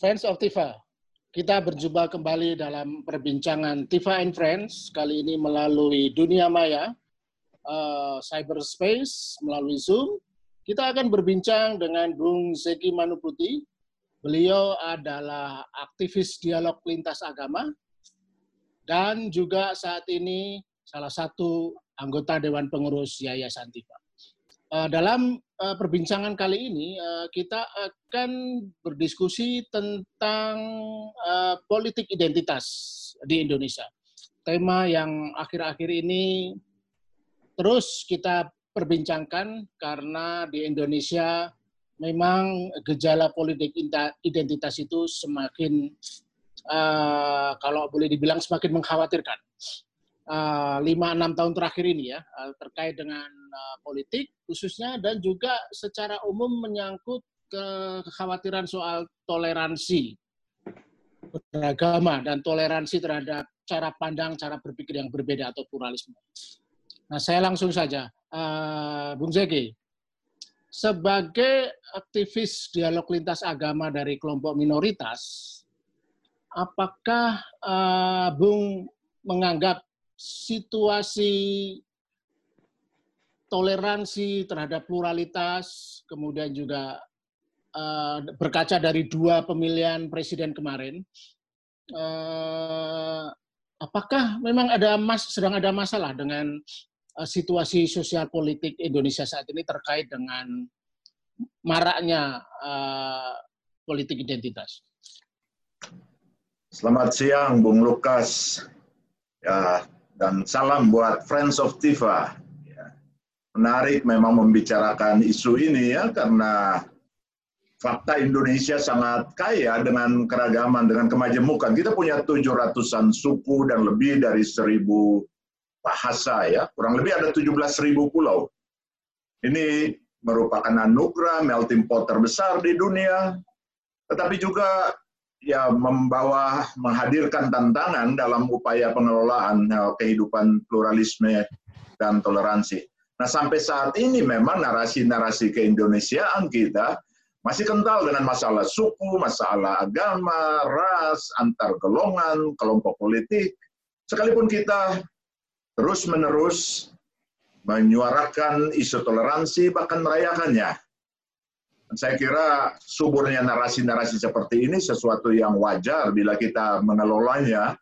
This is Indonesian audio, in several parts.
Friends of Tifa, kita berjumpa kembali dalam perbincangan Tifa and Friends, kali ini melalui dunia maya, uh, cyberspace, melalui Zoom. Kita akan berbincang dengan Bung Zeki Manuputi. Beliau adalah aktivis dialog lintas agama, dan juga saat ini salah satu anggota Dewan Pengurus Yayasan Tifa. Uh, dalam uh, perbincangan kali ini kita akan berdiskusi tentang politik identitas di Indonesia. Tema yang akhir-akhir ini terus kita perbincangkan karena di Indonesia memang gejala politik identitas itu semakin uh, kalau boleh dibilang semakin mengkhawatirkan. lima enam tahun terakhir ini ya terkait dengan uh, politik khususnya dan juga secara umum menyangkut ke kekhawatiran soal toleransi beragama dan toleransi terhadap cara pandang, cara berpikir yang berbeda atau pluralisme. Nah, saya langsung saja, uh, Bung Zeki, sebagai aktivis dialog lintas agama dari kelompok minoritas, apakah uh, Bung menganggap situasi toleransi terhadap pluralitas, kemudian juga uh, berkaca dari dua pemilihan presiden kemarin, uh, apakah memang ada mas sedang ada masalah dengan situasi sosial politik Indonesia saat ini terkait dengan maraknya uh, politik identitas? Selamat siang, Bung Lukas. Ya, dan salam buat Friends of Tifa menarik memang membicarakan isu ini ya karena fakta Indonesia sangat kaya dengan keragaman, dengan kemajemukan. Kita punya tujuh ratusan suku dan lebih dari seribu bahasa ya. Kurang lebih ada tujuh belas ribu pulau. Ini merupakan anugerah melting pot terbesar di dunia, tetapi juga ya membawa menghadirkan tantangan dalam upaya pengelolaan ya, kehidupan pluralisme dan toleransi. Nah sampai saat ini memang narasi-narasi keindonesiaan kita masih kental dengan masalah suku, masalah agama, ras, antar golongan, kelompok politik. Sekalipun kita terus-menerus menyuarakan isu toleransi, bahkan merayakannya. Saya kira suburnya narasi-narasi seperti ini sesuatu yang wajar bila kita mengelolanya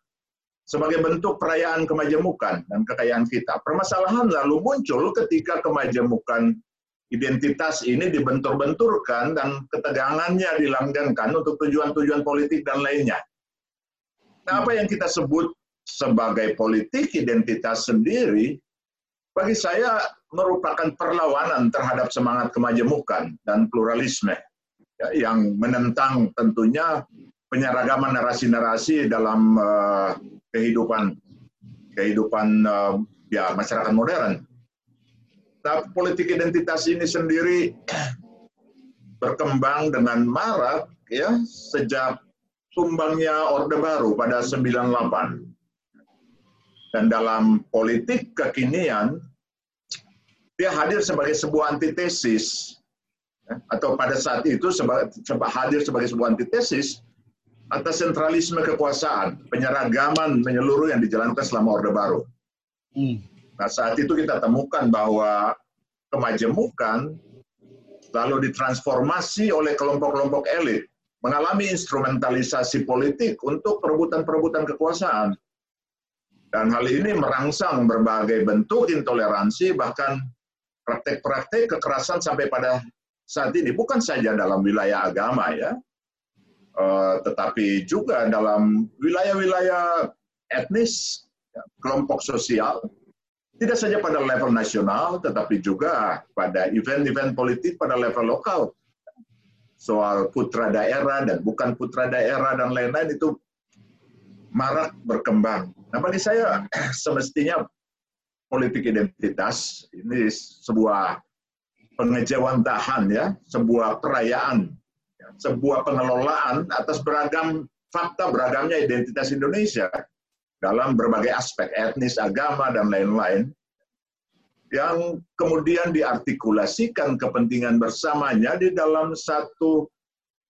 sebagai bentuk perayaan kemajemukan dan kekayaan kita. Permasalahan lalu muncul ketika kemajemukan identitas ini dibentur-benturkan dan ketegangannya dilanggengkan untuk tujuan-tujuan politik dan lainnya. Nah, apa yang kita sebut sebagai politik identitas sendiri, bagi saya merupakan perlawanan terhadap semangat kemajemukan dan pluralisme ya, yang menentang tentunya penyeragaman narasi-narasi dalam uh, kehidupan kehidupan uh, ya masyarakat modern. Nah, politik identitas ini sendiri berkembang dengan marak ya sejak tumbangnya Orde Baru pada 98. Dan dalam politik kekinian dia hadir sebagai sebuah antitesis ya, atau pada saat itu sebagai, hadir sebagai sebuah antitesis atas sentralisme kekuasaan, penyeragaman menyeluruh yang dijalankan selama Orde Baru. Hmm. Nah saat itu kita temukan bahwa kemajemukan lalu ditransformasi oleh kelompok-kelompok elit, mengalami instrumentalisasi politik untuk perebutan-perebutan kekuasaan. Dan hal ini merangsang berbagai bentuk intoleransi, bahkan praktek-praktek kekerasan sampai pada saat ini, bukan saja dalam wilayah agama ya, Eh, tetapi juga dalam wilayah-wilayah etnis, ya, kelompok sosial, tidak saja pada level nasional, tetapi juga pada event-event politik pada level lokal. Soal putra daerah dan bukan putra daerah dan lain-lain itu marak berkembang. Nah bagi saya semestinya politik identitas ini sebuah pengejawantahan ya, sebuah perayaan, ya, sebuah pengelolaan atas beragam fakta beragamnya identitas Indonesia dalam berbagai aspek etnis, agama dan lain-lain yang kemudian diartikulasikan kepentingan bersamanya di dalam satu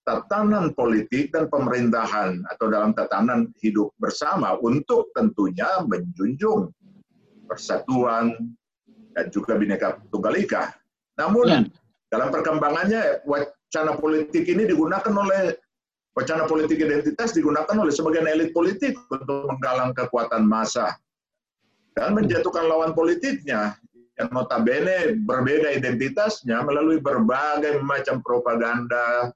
tatanan politik dan pemerintahan atau dalam tatanan hidup bersama untuk tentunya menjunjung persatuan dan juga bineka tunggal ika. Namun ya. dalam perkembangannya wacana politik ini digunakan oleh wacana politik identitas digunakan oleh sebagian elit politik untuk menggalang kekuatan massa dan menjatuhkan lawan politiknya yang notabene berbeda identitasnya melalui berbagai macam propaganda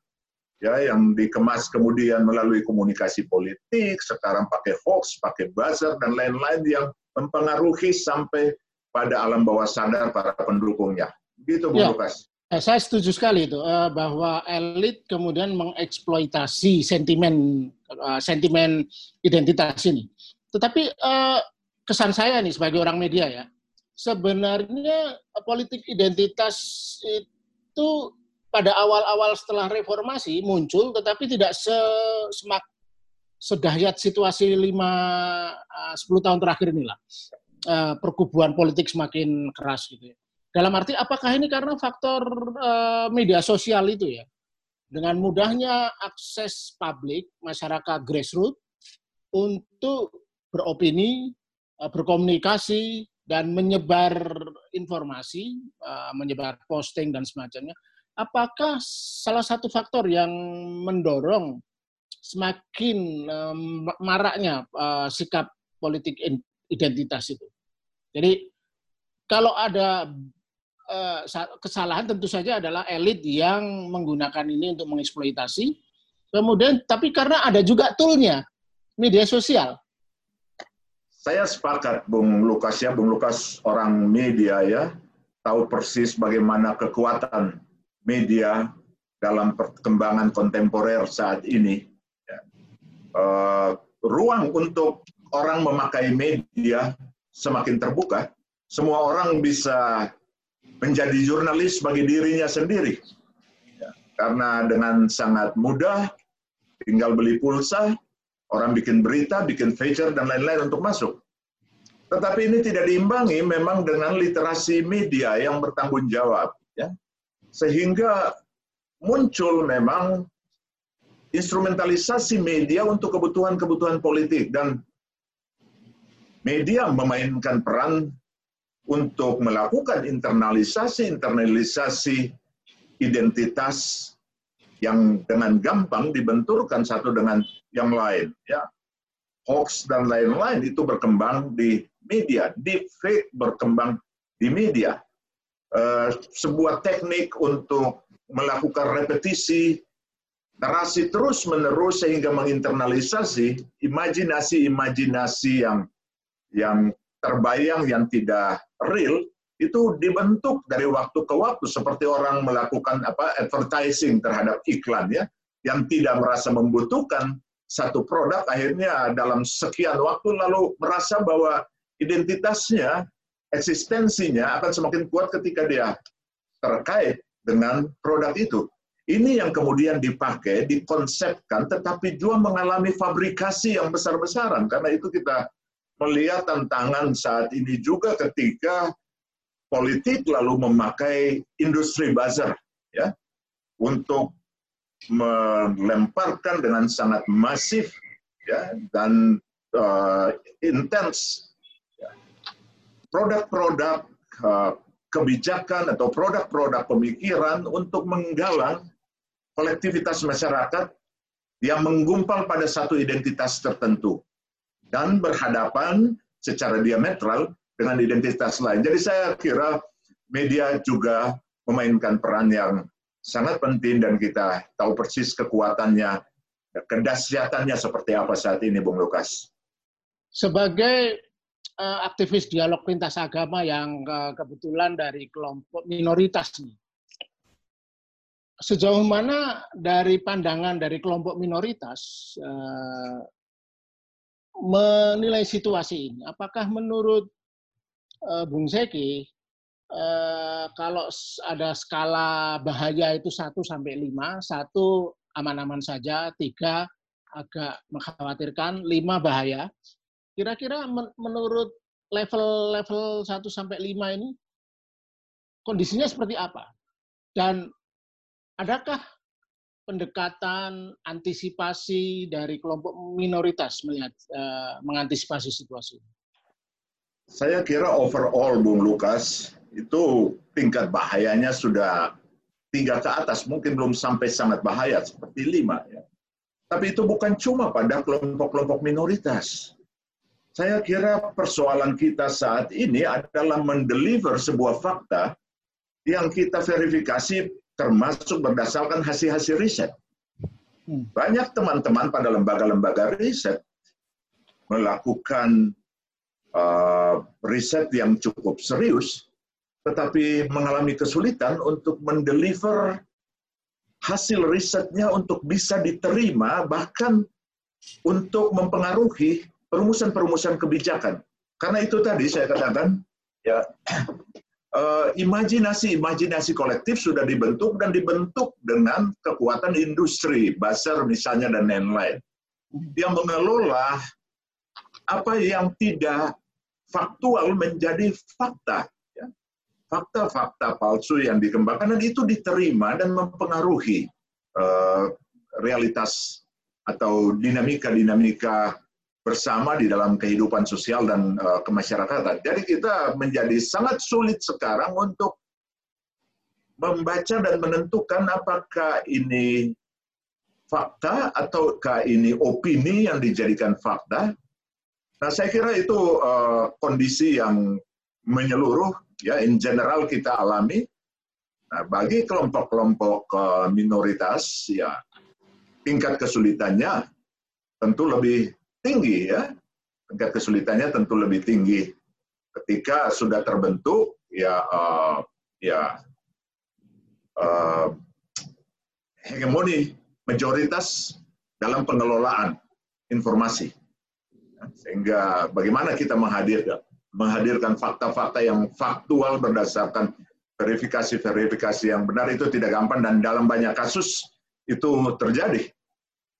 ya yang dikemas kemudian melalui komunikasi politik, sekarang pakai hoax, pakai buzzer dan lain-lain yang mempengaruhi sampai pada alam bawah sadar para pendukungnya. Gitu, Bu ya. Lukas. Eh, saya setuju sekali itu eh, bahwa elit kemudian mengeksploitasi sentimen eh, sentimen identitas ini. Tetapi kesan saya nih sebagai orang media ya, sebenarnya politik identitas itu pada awal-awal setelah reformasi muncul, tetapi tidak se semak sedahsyat situasi lima eh, sepuluh tahun terakhir inilah uh, perkubuan politik semakin keras gitu ya. Dalam arti apakah ini karena faktor uh, media sosial itu ya? Dengan mudahnya akses publik masyarakat grassroots untuk beropini, berkomunikasi, dan menyebar informasi, menyebar posting dan semacamnya, apakah salah satu faktor yang mendorong semakin um, maraknya uh, sikap politik identitas itu? Jadi kalau ada uh, kesalahan tentu saja adalah elit yang menggunakan ini untuk mengeksploitasi. Kemudian tapi karena ada juga toolnya media sosial saya sepakat Bung Lukas ya, Bung Lukas orang media ya, tahu persis bagaimana kekuatan media dalam perkembangan kontemporer saat ini. Ya. Uh, ruang untuk orang memakai media semakin terbuka. Semua orang bisa menjadi jurnalis bagi dirinya sendiri. Ya. Karena dengan sangat mudah, tinggal beli pulsa, Orang bikin berita, bikin feature, dan lain-lain untuk masuk. Tetapi ini tidak diimbangi memang dengan literasi media yang bertanggung jawab. Ya. Sehingga muncul memang instrumentalisasi media untuk kebutuhan-kebutuhan politik. Dan media memainkan peran untuk melakukan internalisasi-internalisasi identitas yang dengan gampang dibenturkan satu dengan yang lain. Ya, hoax dan lain-lain itu berkembang di media, deepfake berkembang di media. Uh, sebuah teknik untuk melakukan repetisi narasi terus-menerus sehingga menginternalisasi imajinasi-imajinasi yang yang terbayang yang tidak real itu dibentuk dari waktu ke waktu seperti orang melakukan apa advertising terhadap iklan ya yang tidak merasa membutuhkan satu produk akhirnya dalam sekian waktu lalu merasa bahwa identitasnya eksistensinya akan semakin kuat ketika dia terkait dengan produk itu. Ini yang kemudian dipakai, dikonsepkan, tetapi juga mengalami fabrikasi yang besar-besaran. Karena itu kita melihat tantangan saat ini juga ketika politik lalu memakai industri buzzer ya untuk melemparkan dengan sangat masif ya dan uh, intens ya, produk-produk uh, kebijakan atau produk-produk pemikiran untuk menggalang kolektivitas masyarakat yang menggumpal pada satu identitas tertentu dan berhadapan secara diametral dengan identitas lain. Jadi saya kira media juga memainkan peran yang sangat penting dan kita tahu persis kekuatannya, kedahsyatannya seperti apa saat ini, Bung Lukas. Sebagai aktivis dialog lintas agama yang uh, kebetulan dari kelompok minoritas nih, sejauh mana dari pandangan dari kelompok minoritas uh, menilai situasi ini? Apakah menurut Bung Zeki, kalau ada skala bahaya itu 1 sampai 5, satu aman-aman saja, tiga agak mengkhawatirkan, lima bahaya. Kira-kira men menurut level-level 1 sampai 5 ini kondisinya seperti apa? Dan adakah pendekatan antisipasi dari kelompok minoritas melihat uh, mengantisipasi situasi? Saya kira overall, Bung Lukas, itu tingkat bahayanya sudah tiga ke atas, mungkin belum sampai sangat bahaya seperti lima. Ya. Tapi itu bukan cuma pada kelompok-kelompok minoritas. Saya kira persoalan kita saat ini adalah mendeliver sebuah fakta yang kita verifikasi termasuk berdasarkan hasil-hasil riset. Hmm. Banyak teman-teman pada lembaga-lembaga riset melakukan uh, riset yang cukup serius, tetapi mengalami kesulitan untuk mendeliver hasil risetnya untuk bisa diterima, bahkan untuk mempengaruhi perumusan-perumusan kebijakan. Karena itu tadi saya katakan, ya imajinasi-imajinasi uh, kolektif sudah dibentuk dan dibentuk dengan kekuatan industri, Basar misalnya dan lain-lain, yang mengelola apa yang tidak faktual menjadi fakta. Ya. Fakta-fakta palsu yang dikembangkan dan itu diterima dan mempengaruhi uh, realitas atau dinamika-dinamika bersama di dalam kehidupan sosial dan uh, kemasyarakatan. Jadi kita menjadi sangat sulit sekarang untuk membaca dan menentukan apakah ini fakta ataukah ini opini yang dijadikan fakta. Nah, saya kira itu uh, kondisi yang menyeluruh ya in general kita alami. Nah, bagi kelompok-kelompok uh, minoritas ya tingkat kesulitannya tentu lebih tinggi ya. Tingkat kesulitannya tentu lebih tinggi ketika sudah terbentuk ya uh, ya uh, hegemoni majoritas dalam pengelolaan informasi. Sehingga bagaimana kita menghadirkan menghadirkan fakta-fakta yang faktual berdasarkan verifikasi-verifikasi yang benar itu tidak gampang dan dalam banyak kasus itu terjadi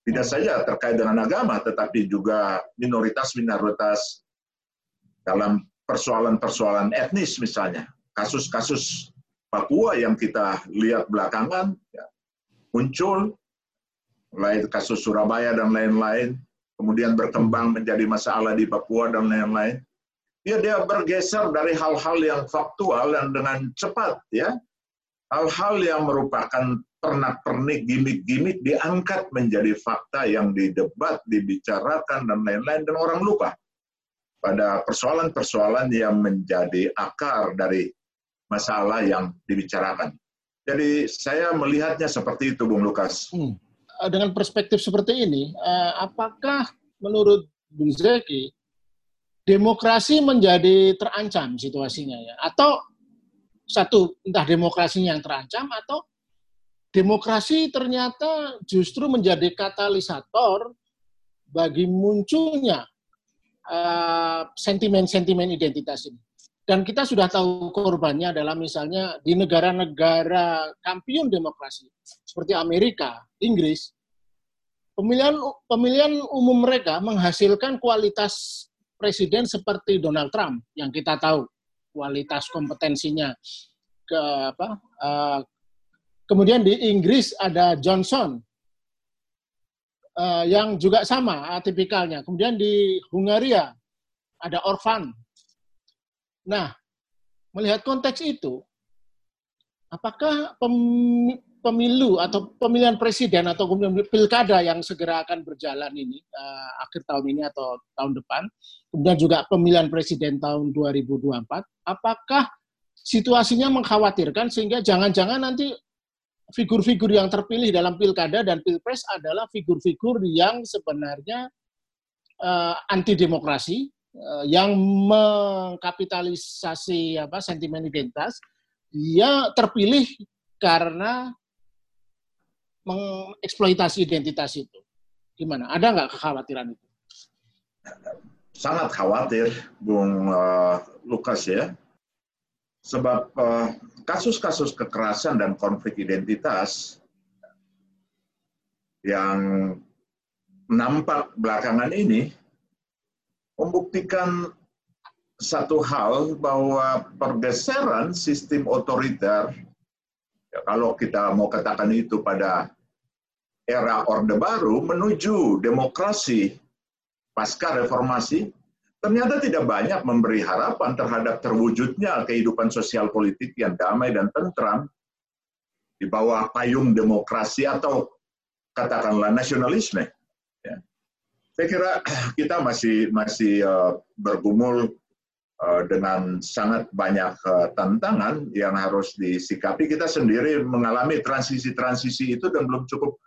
tidak saja terkait dengan agama, tetapi juga minoritas-minoritas dalam persoalan-persoalan etnis misalnya. Kasus-kasus Papua yang kita lihat belakangan ya, muncul, mulai kasus Surabaya dan lain-lain, kemudian berkembang menjadi masalah di Papua dan lain-lain. Ya, dia bergeser dari hal-hal yang faktual dan dengan cepat ya hal-hal yang merupakan pernak-pernik, gimmick-gimmick diangkat menjadi fakta yang didebat, dibicarakan, dan lain-lain, dan orang lupa pada persoalan-persoalan yang menjadi akar dari masalah yang dibicarakan. Jadi saya melihatnya seperti itu, Bung Lukas. Hmm. Eh, dengan perspektif seperti ini, eh, apakah menurut Bung Zeki, demokrasi menjadi terancam situasinya ya? Atau satu, entah demokrasinya yang terancam atau demokrasi ternyata justru menjadi katalisator bagi munculnya uh, sentimen-sentimen uh, identitas ini. Dan kita sudah tahu korbannya adalah misalnya di negara-negara kampiun demokrasi seperti Amerika, Inggris, pemilihan pemilihan umum mereka menghasilkan kualitas presiden seperti Donald Trump yang kita tahu kualitas kompetensinya ke apa uh, Kemudian di Inggris ada Johnson uh, yang juga sama tipikalnya. Kemudian di Hungaria ada Orban. Nah, melihat konteks itu, apakah pemilu atau pemilihan presiden atau kemudian pilkada yang segera akan berjalan ini uh, akhir tahun ini atau tahun depan, kemudian juga pemilihan presiden tahun 2024, apakah situasinya mengkhawatirkan sehingga jangan-jangan nanti figur-figur yang terpilih dalam pilkada dan pilpres adalah figur-figur yang sebenarnya uh, anti demokrasi uh, yang mengkapitalisasi apa sentimen identitas dia terpilih karena mengeksploitasi identitas itu. Gimana? Ada nggak kekhawatiran itu? Sangat khawatir, Bung uh, Lukas ya, sebab kasus-kasus uh, kekerasan dan konflik identitas yang nampak belakangan ini membuktikan satu hal bahwa pergeseran sistem otoriter, ya kalau kita mau katakan itu pada era Orde Baru menuju demokrasi pasca reformasi, ternyata tidak banyak memberi harapan terhadap terwujudnya kehidupan sosial politik yang damai dan tentram di bawah payung demokrasi atau katakanlah nasionalisme. Ya. Saya kira kita masih masih uh, bergumul uh, dengan sangat banyak uh, tantangan yang harus disikapi. Kita sendiri mengalami transisi-transisi itu dan belum cukup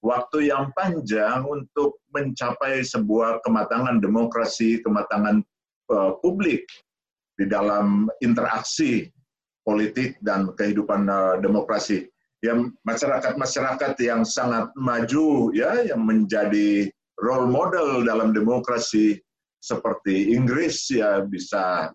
waktu yang panjang untuk mencapai sebuah kematangan demokrasi, kematangan uh, publik di dalam interaksi politik dan kehidupan uh, demokrasi. Yang masyarakat-masyarakat yang sangat maju ya yang menjadi role model dalam demokrasi seperti Inggris ya bisa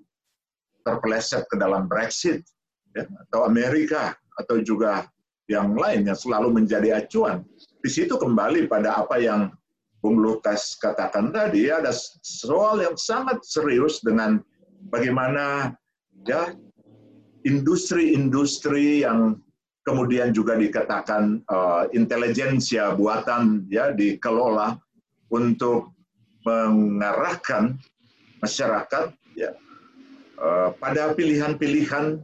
terpeleset ke dalam Brexit ya, atau Amerika atau juga yang lain yang selalu menjadi acuan di situ kembali pada apa yang Bung Lukas katakan tadi, ada soal yang sangat serius dengan bagaimana ya industri-industri yang kemudian juga dikatakan uh, intelijensia buatan ya dikelola untuk mengarahkan masyarakat ya uh, pada pilihan-pilihan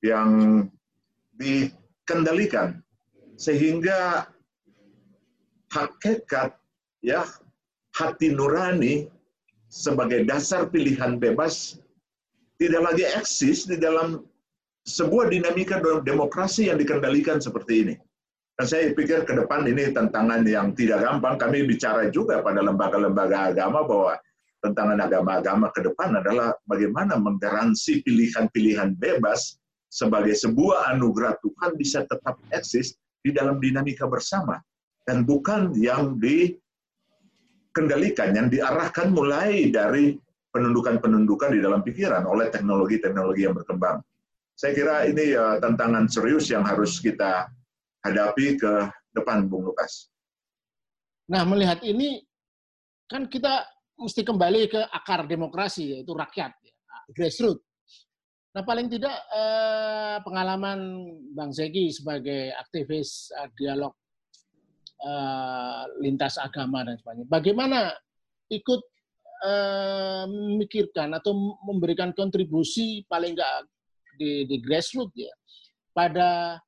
yang dikendalikan. Sehingga hakikat ya hati nurani sebagai dasar pilihan bebas tidak lagi eksis di dalam sebuah dinamika demokrasi yang dikendalikan seperti ini. Dan saya pikir ke depan ini tantangan yang tidak gampang. Kami bicara juga pada lembaga-lembaga agama bahwa tantangan agama-agama ke depan adalah bagaimana menggaransi pilihan-pilihan bebas sebagai sebuah anugerah Tuhan bisa tetap eksis di dalam dinamika bersama dan bukan yang dikendalikan, yang diarahkan mulai dari penundukan-penundukan di dalam pikiran oleh teknologi-teknologi yang berkembang. Saya kira ini uh, tantangan serius yang harus kita hadapi ke depan, Bung Lukas. Nah, melihat ini, kan kita mesti kembali ke akar demokrasi, yaitu rakyat, ya, grassroots. Nah, paling tidak eh, pengalaman Bang Zeki sebagai aktivis eh, dialog uh, lintas agama dan sebagainya. Bagaimana ikut uh, memikirkan atau memberikan kontribusi paling enggak di, di grassroots ya pada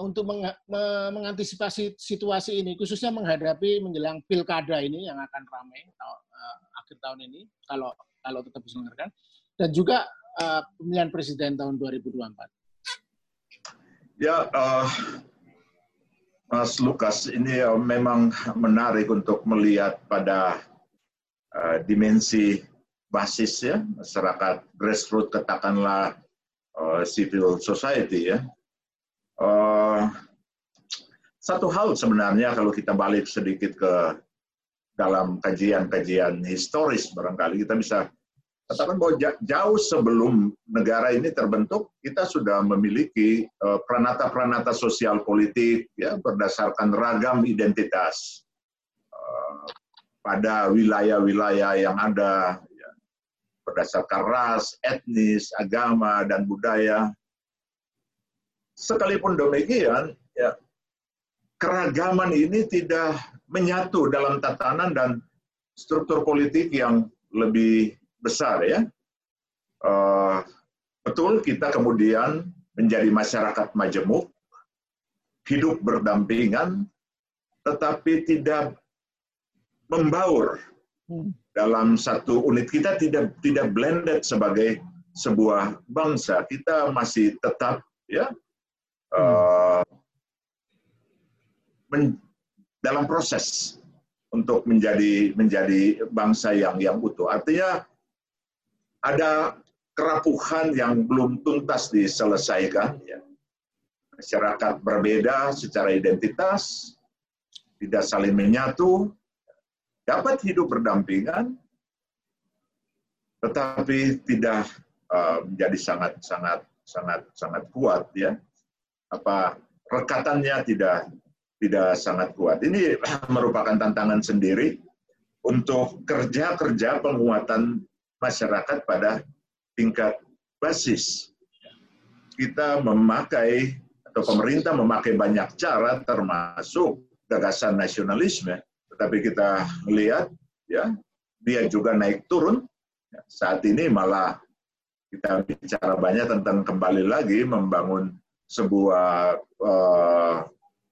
untuk meng, me, mengantisipasi situasi ini khususnya menghadapi menjelang pilkada ini yang akan ramai uh, akhir tahun ini kalau kalau tetap diselenggarakan dan juga uh, pemilihan presiden tahun 2024. Ya, uh, Mas Lukas, ini uh, memang menarik untuk melihat pada uh, dimensi basis ya, masyarakat grassroots katakanlah uh, civil society ya. Uh, satu hal sebenarnya kalau kita balik sedikit ke dalam kajian-kajian historis barangkali kita bisa katakan bahwa jauh sebelum negara ini terbentuk, kita sudah memiliki eh, peranata-peranata sosial politik ya berdasarkan ragam identitas eh, pada wilayah-wilayah yang ada ya, berdasarkan ras, etnis, agama dan budaya. Sekalipun demikian, ya, keragaman ini tidak menyatu dalam tatanan dan struktur politik yang lebih besar ya. Uh, betul kita kemudian menjadi masyarakat majemuk, hidup berdampingan, tetapi tidak membaur hmm. dalam satu unit kita tidak tidak blended sebagai sebuah bangsa kita masih tetap ya uh, men, dalam proses untuk menjadi menjadi bangsa yang yang utuh artinya ada kerapuhan yang belum tuntas diselesaikan. Ya. Masyarakat berbeda secara identitas, tidak saling menyatu, dapat hidup berdampingan, tetapi tidak uh, menjadi sangat sangat sangat sangat kuat ya. Apa rekatannya tidak tidak sangat kuat. Ini merupakan tantangan sendiri untuk kerja-kerja penguatan masyarakat pada tingkat basis. Kita memakai atau pemerintah memakai banyak cara termasuk gagasan nasionalisme, tetapi kita lihat ya dia juga naik turun. Saat ini malah kita bicara banyak tentang kembali lagi membangun sebuah uh,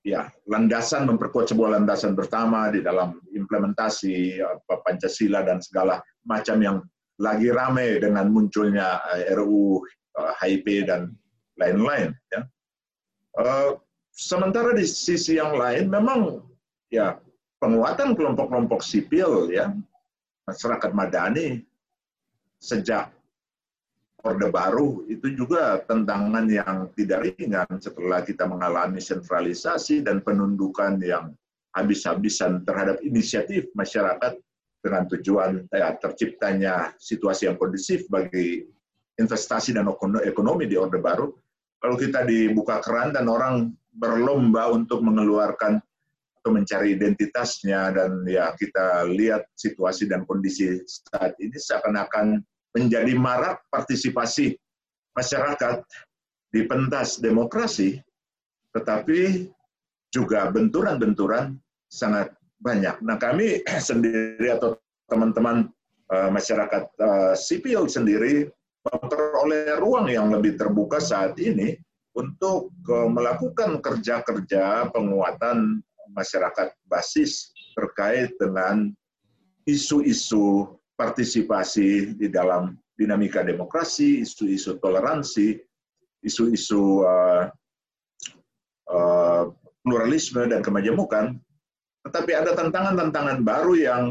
ya landasan memperkuat sebuah landasan pertama di dalam implementasi apa, Pancasila dan segala macam yang lagi ramai dengan munculnya eh, uh, HIP dan lain-lain ya. Uh, sementara di sisi yang lain memang ya penguatan kelompok-kelompok sipil ya masyarakat madani sejak Orde Baru itu juga tantangan yang tidak ringan setelah kita mengalami sentralisasi dan penundukan yang habis-habisan terhadap inisiatif masyarakat dengan tujuan ya, terciptanya situasi yang kondusif bagi investasi dan ekonomi di Orde Baru. Kalau kita dibuka keran dan orang berlomba untuk mengeluarkan atau mencari identitasnya dan ya kita lihat situasi dan kondisi saat ini seakan-akan menjadi marak partisipasi masyarakat di pentas demokrasi, tetapi juga benturan-benturan sangat banyak. Nah kami sendiri atau teman-teman uh, masyarakat uh, sipil sendiri memperoleh ruang yang lebih terbuka saat ini untuk uh, melakukan kerja-kerja penguatan masyarakat basis terkait dengan isu-isu partisipasi di dalam dinamika demokrasi, isu-isu toleransi, isu-isu uh, uh, pluralisme dan kemajemukan, tetapi ada tantangan-tantangan baru yang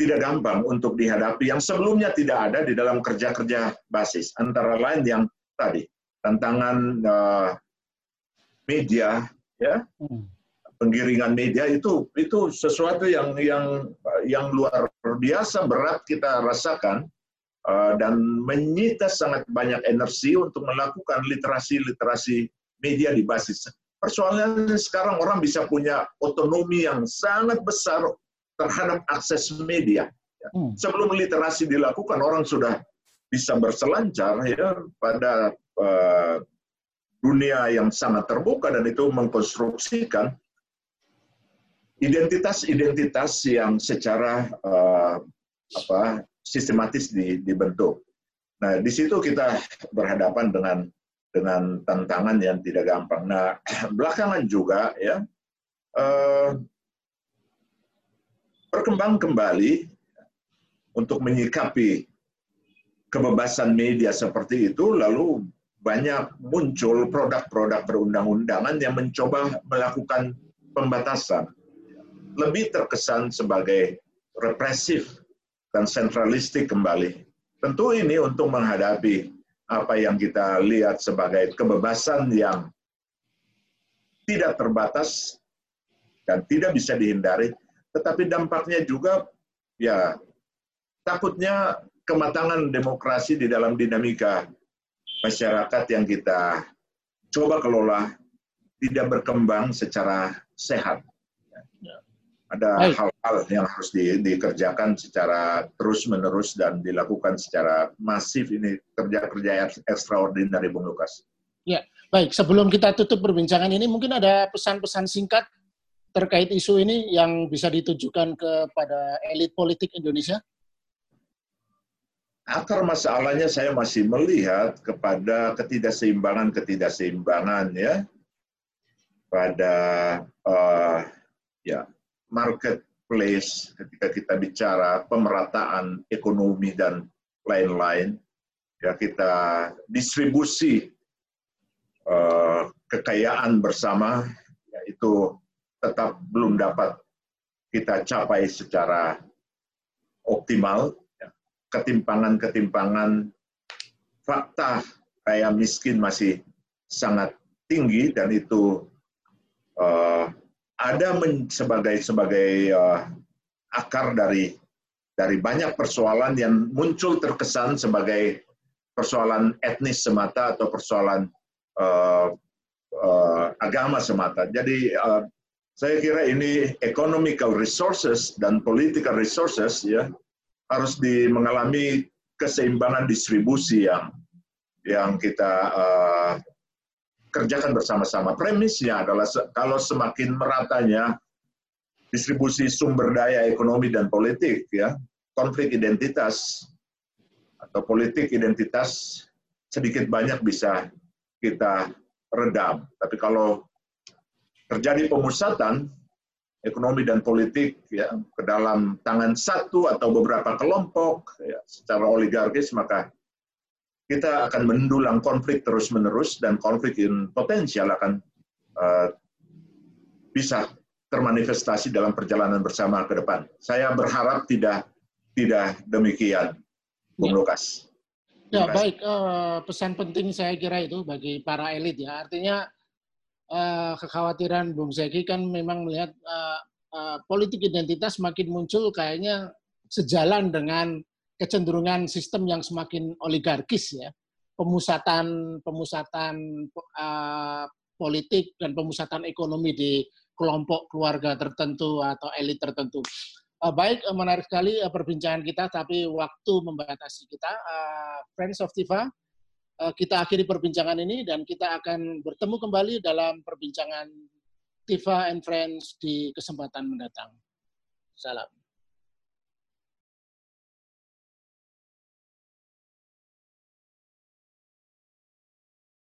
tidak gampang untuk dihadapi yang sebelumnya tidak ada di dalam kerja-kerja basis. Antara lain yang tadi tantangan uh, media, ya, hmm penggiringan media itu itu sesuatu yang yang yang luar biasa berat kita rasakan uh, dan menyita sangat banyak energi untuk melakukan literasi-literasi media di basis. Persoalannya sekarang orang bisa punya otonomi yang sangat besar terhadap akses media. Hmm. Sebelum literasi dilakukan, orang sudah bisa berselancar ya pada uh, dunia yang sangat terbuka dan itu mengkonstruksikan identitas-identitas yang secara uh, apa sistematis dibentuk. Nah, di situ kita berhadapan dengan dengan tantangan yang tidak gampang. Nah, belakangan juga ya uh, berkembang kembali untuk menyikapi kebebasan media seperti itu, lalu banyak muncul produk-produk perundang-undangan yang mencoba melakukan pembatasan lebih terkesan sebagai represif dan sentralistik kembali. Tentu ini untuk menghadapi apa yang kita lihat sebagai kebebasan yang tidak terbatas dan tidak bisa dihindari, tetapi dampaknya juga ya takutnya kematangan demokrasi di dalam dinamika masyarakat yang kita coba kelola tidak berkembang secara sehat ada hal-hal yang harus di, dikerjakan secara terus-menerus dan dilakukan secara masif ini kerja-kerja extraordinary, Bung Lukas. Ya, baik. Sebelum kita tutup perbincangan ini, mungkin ada pesan-pesan singkat terkait isu ini yang bisa ditujukan kepada elit politik Indonesia? Akar masalahnya saya masih melihat kepada ketidakseimbangan-ketidakseimbangan ya pada uh, ya marketplace, ketika kita bicara pemerataan ekonomi dan lain-lain, ya kita distribusi uh, kekayaan bersama, ya itu tetap belum dapat kita capai secara optimal. Ya. Ketimpangan-ketimpangan fakta kaya miskin masih sangat tinggi dan itu uh, ada men, sebagai sebagai uh, akar dari dari banyak persoalan yang muncul terkesan sebagai persoalan etnis semata atau persoalan uh, uh, agama semata. Jadi uh, saya kira ini economical resources dan political resources ya harus di, mengalami keseimbangan distribusi yang yang kita uh, kerjakan bersama-sama. Premisnya adalah kalau semakin meratanya distribusi sumber daya ekonomi dan politik ya konflik identitas atau politik identitas sedikit banyak bisa kita redam tapi kalau terjadi pemusatan ekonomi dan politik ya ke dalam tangan satu atau beberapa kelompok ya, secara oligarkis maka kita akan mendulang konflik terus menerus dan konflik yang potensial akan uh, bisa termanifestasi dalam perjalanan bersama ke depan. Saya berharap tidak tidak demikian, Bung ya. Lukas. Ya baik, uh, pesan penting saya kira itu bagi para elit ya. Artinya uh, kekhawatiran Bung Zeki kan memang melihat uh, uh, politik identitas makin muncul kayaknya sejalan dengan kecenderungan sistem yang semakin oligarkis ya. Pemusatan pemusatan uh, politik dan pemusatan ekonomi di kelompok keluarga tertentu atau elit tertentu. Uh, baik, uh, menarik sekali uh, perbincangan kita, tapi waktu membatasi kita. Uh, Friends of Tifa, uh, kita akhiri perbincangan ini dan kita akan bertemu kembali dalam perbincangan Tifa and Friends di kesempatan mendatang. Salam.